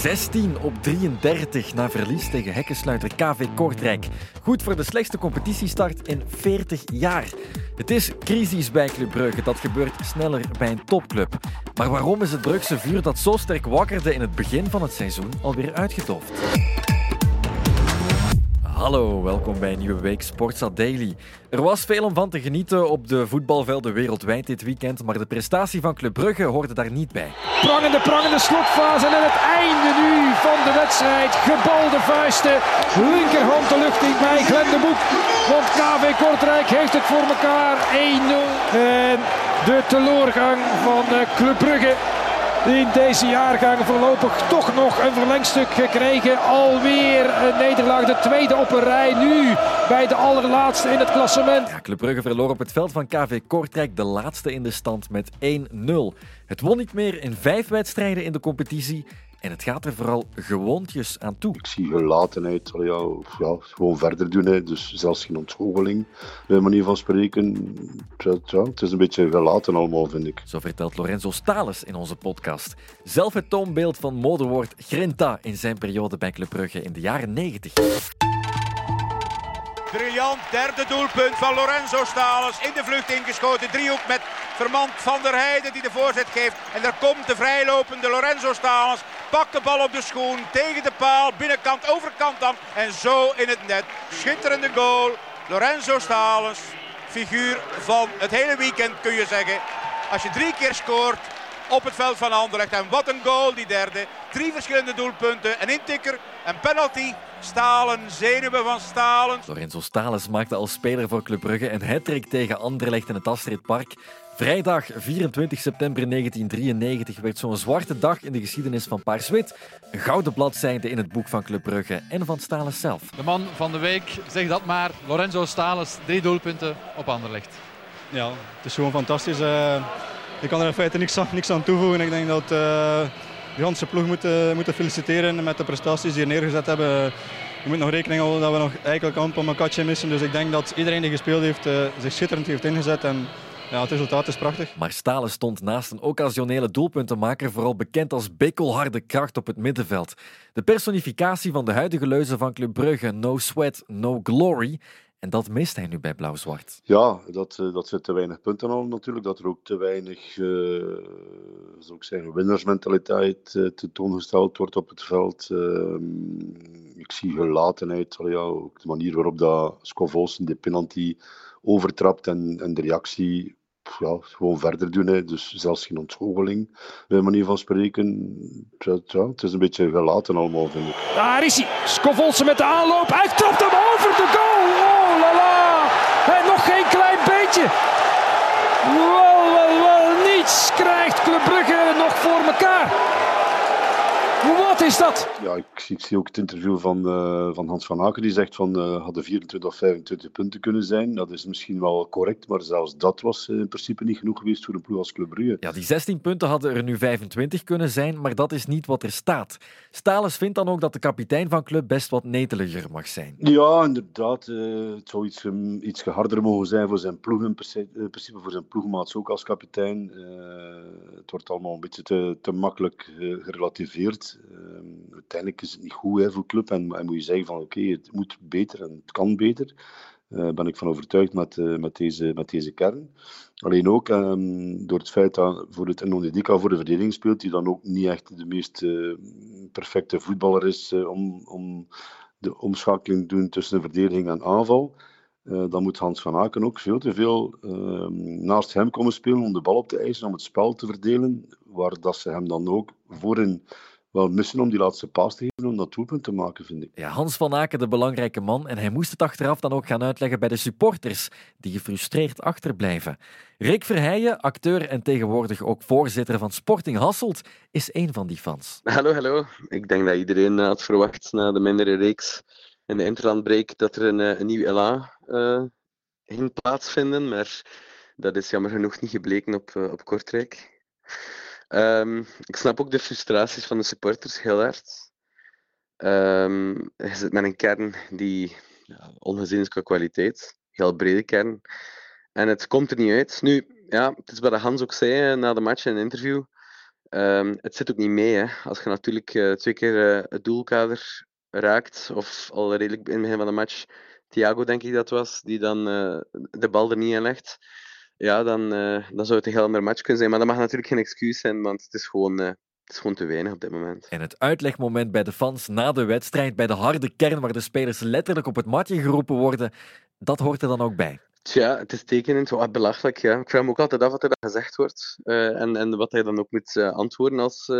16 op 33 na verlies tegen hekkensluiter KV Kortrijk. Goed voor de slechtste competitiestart in 40 jaar. Het is crisis bij Club Brugge. Dat gebeurt sneller bij een topclub. Maar waarom is het Brugse vuur dat zo sterk wakkerde in het begin van het seizoen alweer uitgedoofd? Hallo, welkom bij een nieuwe week Sportsa Daily. Er was veel om van te genieten op de voetbalvelden wereldwijd dit weekend, maar de prestatie van Club Brugge hoorde daar niet bij. Prangende, prangende slotfase en het einde nu van de wedstrijd. Gebalde vuisten, linkerhand de lucht in bij Glenn de Boek. Want KV Kortrijk heeft het voor elkaar 1-0. En de teleurgang van eh, Club Brugge in deze jaargang voorlopig toch nog een verlengstuk gekregen. Alweer een nederlaag, de tweede op een rij. Nu bij de allerlaatste in het klassement. Ja, Club Brugge verloor op het veld van KV Kortrijk de laatste in de stand met 1-0. Het won niet meer in vijf wedstrijden in de competitie. En het gaat er vooral gewoontjes aan toe. Ik zie gelatenheid, ja, ja, gewoon verder doen. Hè. Dus zelfs geen ontgoocheling, bij manier van spreken. Ja, het is een beetje gelaten allemaal, vind ik. Zo vertelt Lorenzo Stales in onze podcast. Zelf het toonbeeld van modewoord Grinta in zijn periode bij Club Brugge in de jaren 90. Briljant derde doelpunt van Lorenzo Stales. In de vlucht ingeschoten. Driehoek met Vermand van der Heijden die de voorzet geeft. En daar komt de vrijlopende Lorenzo Stales. Pakt de bal op de schoen. Tegen de paal. Binnenkant, overkant dan. En zo in het net. Schitterende goal. Lorenzo Stales. Figuur van het hele weekend kun je zeggen. Als je drie keer scoort op het veld van Anderlecht. En wat een goal die derde. Drie verschillende doelpunten. Een intikker, een penalty. Stalen, zenuwen van Stalen. Lorenzo Stales maakte als speler voor Club Brugge een hat tegen Anderlecht in het Astridpark. Vrijdag 24 september 1993 werd zo'n zwarte dag in de geschiedenis van Paars-Wit. Een gouden bladzijde in het boek van Club Brugge en van Stales zelf. De man van de week, zeg dat maar, Lorenzo Stales, drie doelpunten op Anderlecht. Ja, het is gewoon fantastisch. Uh, ik kan er in feite niks, niks aan toevoegen. Ik denk dat uh, de hele ploeg moeten, moeten feliciteren met de prestaties die er neergezet hebben. Je moet nog rekening houden dat we nog eigenlijk amper een katje missen. Dus ik denk dat iedereen die gespeeld heeft uh, zich schitterend heeft ingezet. En ja, het resultaat is prachtig. Maar Stalen stond naast een occasionele doelpuntenmaker vooral bekend als bikkelharde kracht op het middenveld. De personificatie van de huidige leuze van Club Brugge, no sweat, no glory. En dat mist hij nu bij Blauw-Zwart. Ja, dat, eh, dat ze te weinig punten al natuurlijk. Dat er ook te weinig uh, zou ik zeggen, winnersmentaliteit uh, tentoongesteld wordt op het veld. Uh, ik zie gelatenheid. Ja, ook de manier waarop dat Scovolsen de penalty overtrapt en, en de reactie ja, gewoon verder doen. Hè. Dus zelfs geen ontgoocheling, bij manier van spreken. Ja, het is een beetje gelaten allemaal, vind ik. Daar is hij. Scovolsen met de aanloop. Hij trapt hem over de goal. Oh la la. En nog geen klein beetje. Wel. Niets krijgt Club Brugge nog voor elkaar. Wat is dat? Ja, ik, ik, zie ook het interview van, uh, van Hans van Aken. Die zegt van uh, hadden 24 of 25 punten kunnen zijn. Dat is misschien wel correct, maar zelfs dat was in principe niet genoeg geweest voor een ploeg als Club Brugge. Ja, die 16 punten hadden er nu 25 kunnen zijn, maar dat is niet wat er staat. Stales vindt dan ook dat de kapitein van Club best wat neteliger mag zijn. Ja, inderdaad. Uh, het zou iets, um, iets geharder mogen zijn voor zijn ploeg, in principe voor zijn ploegmaats ook als kapitein. het wordt allemaal een beetje te, te makkelijk gerelativeerd. Ehm, uiteindelijk is het niet goed hè, voor club en, moet je zeggen van oké, het moet beter en het kan beter. Daar uh, ben ik van overtuigd met, uh, met, deze, met deze kern. Alleen ook um, door het feit dat voor het voor de verdediging speelt, die dan ook niet echt de meest uh, perfecte voetballer is om, om de omschakeling te doen tussen verdediging en aanval. dan moet Hans van Aken ook veel te veel ehm, naast hem komen spelen om de bal op te eisen, om het spel te verdelen, waar dat ze hem dan ook voorin wel missen om die laatste paas te geven om dat doelpunt te maken, vind ik. Ja, Hans van Aken, de belangrijke man, en hij moest het achteraf dan ook gaan uitleggen bij de supporters, die gefrustreerd achterblijven. Rick Verheijen, acteur en tegenwoordig ook voorzitter van Sporting Hasselt, is een van die fans. Hallo, hallo. Ik denk dat iedereen had verwacht na de mindere reeks en de interlandbreak dat er een, eh, een nieuw elan uh, ging plaatsvinden, maar dat is jammer genoeg niet gebleken op, uh, op Kortrijk. Um, ik snap ook de frustraties van de supporters heel hard. Um, je zit met een kern die ja, ongezien is qua kwaliteit. Heel brede kern. En het komt er niet uit. Nu, ja, het is wat Hans ook zei na de match in een interview. Ehm, het zit ook niet mee. Hè. Als je natuurlijk uh, twee keer uh, het doelkader raakt, of al redelijk in het begin van de match, Thiago denk ik dat was, die dan uh, de bal er niet in legt, ja, dan, dan zou het een heel ander match kunnen zijn. Maar dat mag natuurlijk geen excuus zijn, want het is gewoon, het is gewoon te weinig op dit moment. En het uitlegmoment bij de fans na de wedstrijd, bij de harde kern waar de spelers letterlijk op het matje geroepen worden, dat hoort er dan ook bij. Tja, het is tekenend, wat belachelijk. Ja. Ik vraag me ook altijd af wat er dan gezegd wordt uh, en, en wat hij dan ook moet antwoorden als,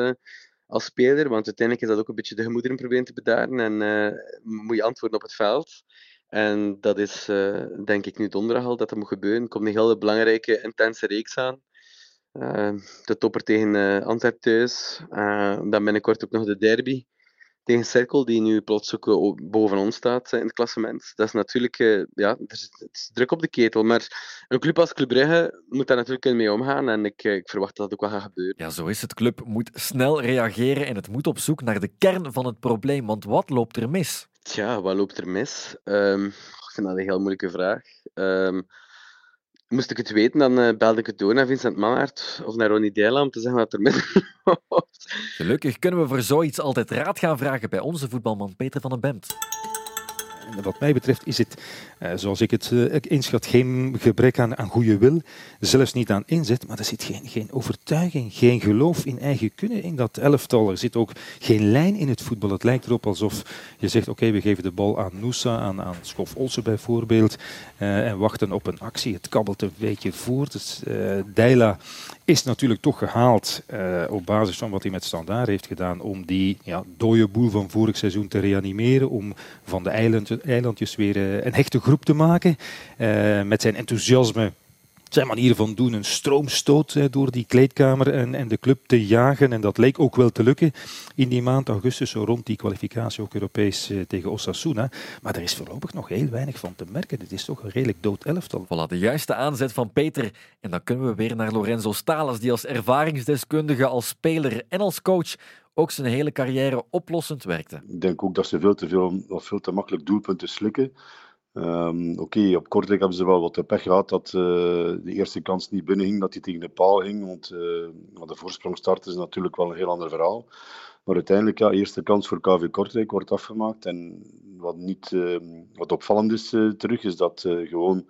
als speler. Want uiteindelijk is dat ook een beetje de gemoederen proberen te bedaren en moet je antwoorden op het veld. En dat is denk ik nu donderdag al dat dat moet gebeuren. Er komt een hele belangrijke, intense reeks aan. de topper tegen Antwerp thuis. dan binnenkort ook nog de derby tegen Cirkel, die nu plots ook eh, boven ons staat eh, in het klassement. Dat is natuurlijk, eh, ja, het is druk op de ketel. Maar een club als Club Brugge moet daar natuurlijk mee omgaan. En ik, ik verwacht dat dat ook wel gaat gebeuren. Ja, zo is het. Club moet snel reageren en het moet op zoek naar de kern van het probleem. Want wat loopt er mis? Tja, wat loopt er mis? Um, ik vind dat een heel moeilijke vraag. Um, Moest ik het weten, dan uh, belde ik het door naar Vincent Mannaert of naar Ronnie Deila om te zeggen wat er mis was. Gelukkig kunnen we voor zoiets altijd raad gaan vragen bij onze voetbalman Peter van den Bemt wat mij betreft is het, eh, zoals ik het uh, inschat, geen gebrek aan, aan goede wil. Zelfs niet aan inzet, maar er zit geen, geen overtuiging, geen geloof in eigen kunnen in dat elftal. Er zit ook geen lijn in het voetbal. Het lijkt erop alsof je zegt, oké, we geven de bal aan Noosa, aan, aan Schof Olsen bijvoorbeeld, uh, en wachten op een actie. Het kabbelt een beetje voort. Dus, Deila is natuurlijk toch gehaald op basis van wat hij met Standaard heeft gedaan om die ja, dode boel van vorig seizoen te reanimeren, om van de eilanden eilandjes weer eh, een hechte groep te maken. Eh, met zijn enthousiasme zijn manier van doen, een stroomstoot eh, door die kleedkamer en, en de club te jagen. En dat leek ook wel te lukken in die maand augustus, zo rond die kwalificatie ook Europees tegen Osasuna. Maar er is voorlopig nog heel weinig van te merken. Dit is toch een redelijk dood elftal. Voilà, de juiste aanzet van Peter. En dan kunnen we weer naar Lorenzo Stalas, die als ervaringsdeskundige, als speler en als coach ook zijn hele carrière oplossend werkte. Ik denk ook dat ze veel te, veel, of veel te makkelijk doelpunten slikken. Um, Oké, op Kortrijk hebben ze wel wat de pech gehad dat uh, de eerste kans niet binnenging, dat hij tegen de paal ging. Want uh, de voorsprong starten is natuurlijk wel een heel ander verhaal. Maar uiteindelijk, ja, eerste kans voor KV Kortrijk wordt afgemaakt. En wat, niet, uh, wat opvallend is terug, is dat gewoon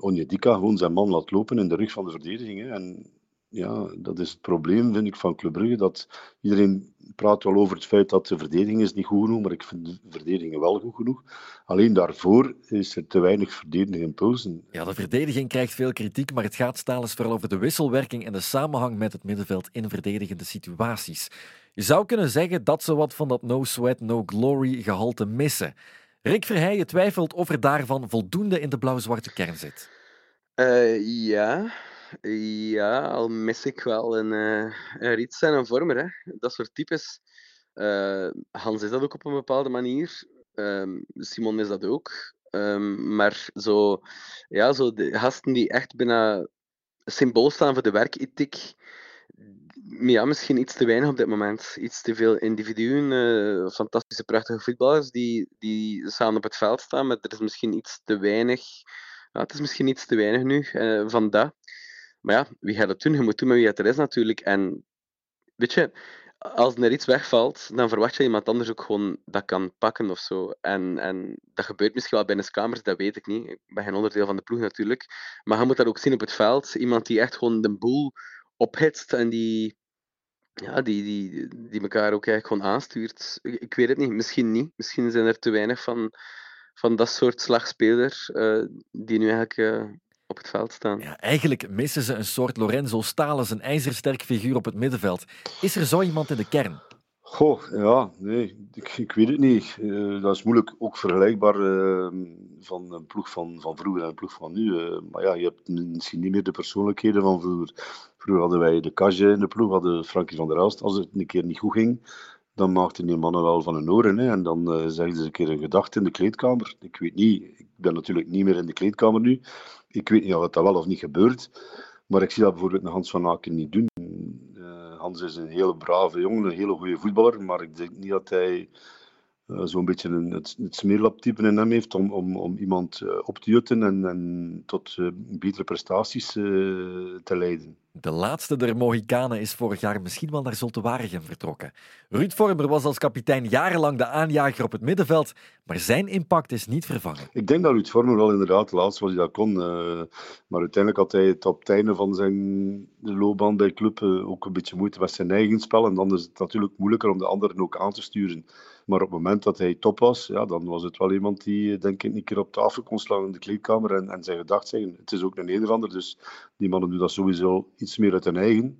Onjedika gewoon zijn man laat lopen in de rug van de verdediging. En ja, dat is het probleem, vind ik, van Club Brugge. Dat iedereen praat wel over het feit dat de verdediging is niet goed genoeg, maar ik vind de verdediging wel goed genoeg. Alleen daarvoor is er te weinig verdediging impulsen. Ja, de verdediging krijgt veel kritiek, maar het gaat stalens vooral over de wisselwerking en de samenhang met het middenveld in verdedigende situaties. Je zou kunnen zeggen dat ze wat van dat no sweat, no glory gehalte missen. Rick Verheijen twijfelt of er daarvan voldoende in de blauw-zwarte kern zit. Uh, ja, ja, al mis ik wel een, uh, een Rits en een vormer. Hè. Dat soort types. Uh, Hans is dat ook op een bepaalde manier. Um, Simon is dat ook. Um, maar zo, ja, zo de gasten die echt bijna symbool staan voor de werkethiek. Ja, misschien iets te weinig op dit moment. Iets te veel individuen, uh, fantastische, prachtige voetballers die, die samen op het veld staan, maar er is misschien iets te weinig. Het is misschien iets te weinig nu uh, van dat. Maar ja, wie gaat dat doen? Je moet doen met wie het er is natuurlijk. En weet je, als er iets wegvalt, dan verwacht je iemand anders ook gewoon dat kan pakken of zo. En, en dat gebeurt misschien wel bij kamers, dat weet ik niet. Ik ben geen onderdeel van de ploeg natuurlijk. Maar je moet dat ook zien op het veld. Iemand die echt gewoon de boel ophitst en die, ja, die, die, die elkaar ook eigenlijk gewoon aanstuurt. Ik, weet het niet, misschien niet. Misschien zijn er te weinig van, van dat soort slagspeler uh, die nu eigenlijk uh, op het veld staan. Ja, eigenlijk missen ze een soort Lorenzo Stalen, een ijzersterk figuur op het middenveld. Is er zo iemand in de kern? Goh, ja, nee, ik, ik weet het niet. Uh, dat is moeilijk ook vergelijkbaar uh, van een ploeg van, van vroeger en een ploeg van nu. Uh, maar ja, je hebt misschien niet meer de persoonlijkheden van vroeger. Vroeger hadden wij de Kage in de ploeg, hadden Frankie van der Elst. Als het een keer niet goed ging, dan maakten die mannen wel van hun oren. Hè, en dan zeggen ze een keer een gedachte in de kleedkamer. Ik weet niet, ik ben natuurlijk niet meer in de kleedkamer nu. Ik weet niet of dat wel of niet gebeurt. Maar ik zie dat bijvoorbeeld Hans van Aken niet doen. Uh, Hans is een hele brave jongen, een hele goede voetballer. Maar ik denk niet dat hij uh, zo'n beetje een, het, het smeerlaptype in hem heeft om, om, om iemand op te jutten en, en tot betere prestaties te leiden. De laatste der Mohikanen is vorig jaar misschien wel naar Zulte Waregem vertrokken. Ruud Vormer was als kapitein jarenlang de aanjager op het middenveld, maar zijn impact is niet vervangen. Ik denk dat Ruud Vormer wel inderdaad de laatste was die dat kon. Uh, maar uiteindelijk had hij het op het einde van zijn loopbaan bij club uh, ook een beetje moeite met zijn eigen spel. En dan is het natuurlijk moeilijker om de anderen ook aan te sturen. Maar op het moment dat hij top was, ja, dan was het wel iemand die eh, denk ik een keer op tafel kon slaan in de kleedkamer en, en zijn gedacht zeggen. Het is ook een Nederlander, dus die mannen doen dat sowieso iets meer uit hun eigen.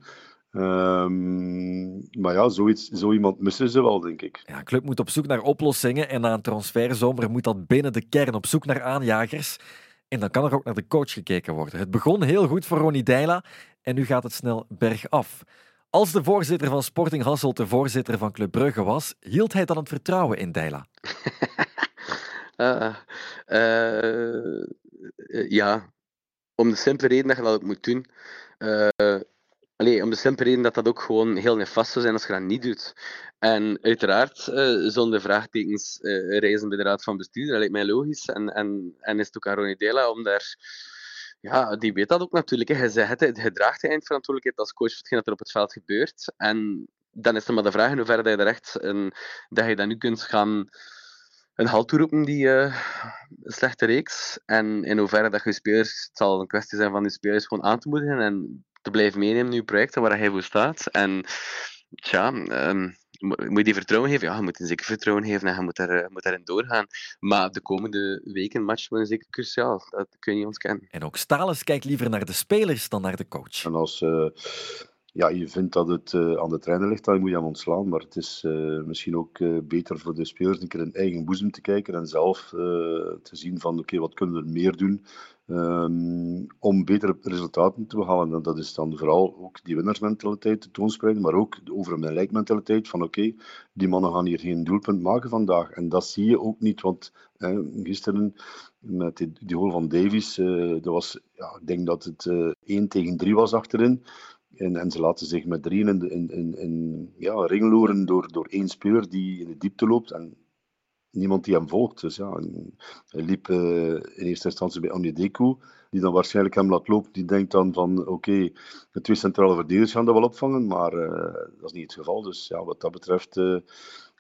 Um, maar ja, zoiets, zo iemand missen ze wel, denk ik. Ja, club moet op zoek naar oplossingen en na een transferzomer moet dat binnen de kern op zoek naar aanjagers. En dan kan er ook naar de coach gekeken worden. Het begon heel goed voor Ronnie Deila en nu gaat het snel bergaf. Als de voorzitter van Sporting Hasselt de voorzitter van Club Brugge was, hield hij dan het vertrouwen in Deila? uh, uh, ja, om de simpele reden dat je dat ook moet doen. Uh, om de simpele reden dat dat ook gewoon heel nefast zou zijn als je dat niet doet. En uiteraard uh, zullen vraagtekens uh, reizen bij de Raad van Bestuur. Dat lijkt mij logisch. En, en, en is het ook aan Ronnie Dela om daar ja, die weet dat ook natuurlijk. Hij, zegt, hij draagt de eindverantwoordelijkheid als coach voor hetgeen dat er op het veld gebeurt. En dan is er maar de vraag in hoeverre dat je echt dat je dat nu kunt gaan een halt toeroepen, die uh, slechte reeks. En in hoeverre dat je spelers, het zal een kwestie zijn van die spelers gewoon aan te moedigen en te blijven meenemen in je projecten waar hij voor staat. En tja, um, moet je die vertrouwen geven? Ja, je moet een zeker vertrouwen geven en je moet, er, moet daarin doorgaan. Maar de komende weken match worden zeker cruciaal. Dat kun je niet ontkennen. En ook Stalens kijkt liever naar de spelers dan naar de coach. En als uh, ja, je vindt dat het uh, aan de trainer ligt, dan moet je hem ontslaan. Maar het is uh, misschien ook beter voor de spelers een keer in eigen boezem te kijken en zelf te zien van oké, wat kunnen we meer doen Um, om betere resultaten te behalen. En dat is dan vooral ook die winnaarsmentaliteit te toonspreiden, maar ook de over mijn mentaliteit van oké, die mannen gaan hier geen doelpunt maken vandaag. En dat zie je ook niet, want eh, gisteren met die, die goal van Davies, dat was, ja, ik denk dat het uh, eh, 1 tegen 3 was achterin. En, en, ze laten zich met drieën in, in, in, ja, ringloren door, door één speler die in de diepte loopt. En niemand die hem volgt. Dus ja, hij liep uh, in eerste instantie bij Onyedeku, die dan waarschijnlijk hem laat lopen. Die denkt dan van, oké, de twee centrale verdedigers gaan dat wel opvangen, maar uh, dat is niet het geval. Dus ja, wat dat betreft uh,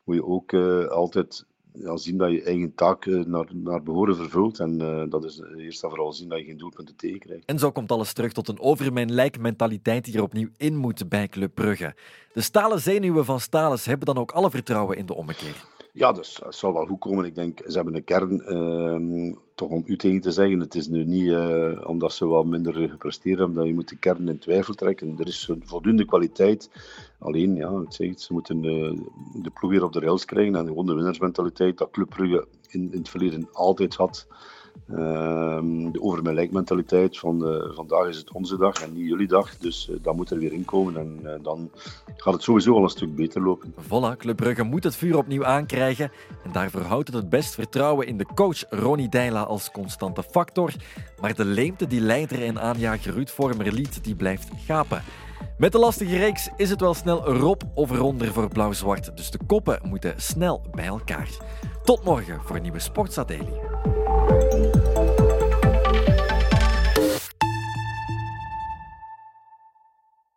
moet je ook altijd ja, zien dat je eigen taak naar, naar behoren vervult. En dat is eerst en vooral zien dat je geen doelpunten tegenkrijgt. En zo komt alles terug tot een over mijn lijk mentaliteit die er opnieuw in moet bij Club Brugge. De stalen zenuwen van Stales hebben dan ook alle vertrouwen in de ommekeer. Ja, dus dat zal wel goed komen. Ik denk, ze hebben een kern, uh, toch om u tegen te zeggen. Het is nu niet uh, omdat ze wat minder gepresteerd hebben, dat je moet de kern in twijfel trekken. Er is voldoende kwaliteit. Alleen, ja, ik zeg het, ze moeten uh, de ploeg weer op de rails krijgen en gewoon de winnersmentaliteit dat Club Brugge in, in het verleden altijd had. Uh, de over mijn mentaliteit van uh, vandaag is het onze dag en niet jullie dag. Dus uh, dat moet er weer in komen en uh, dan gaat het sowieso al een stuk beter lopen. Voilà, Club Brugge moet het vuur opnieuw aankrijgen. En daarvoor houdt het het best vertrouwen in de coach Ronnie Deila als constante factor. Maar de leemte die leider en aanjager Ruud Vormer liet, die blijft gapen. Met de lastige reeks is het wel snel erop of eronder voor blauw-zwart. Dus de koppen moeten snel bij elkaar. Tot morgen voor een nieuwe Sportsa.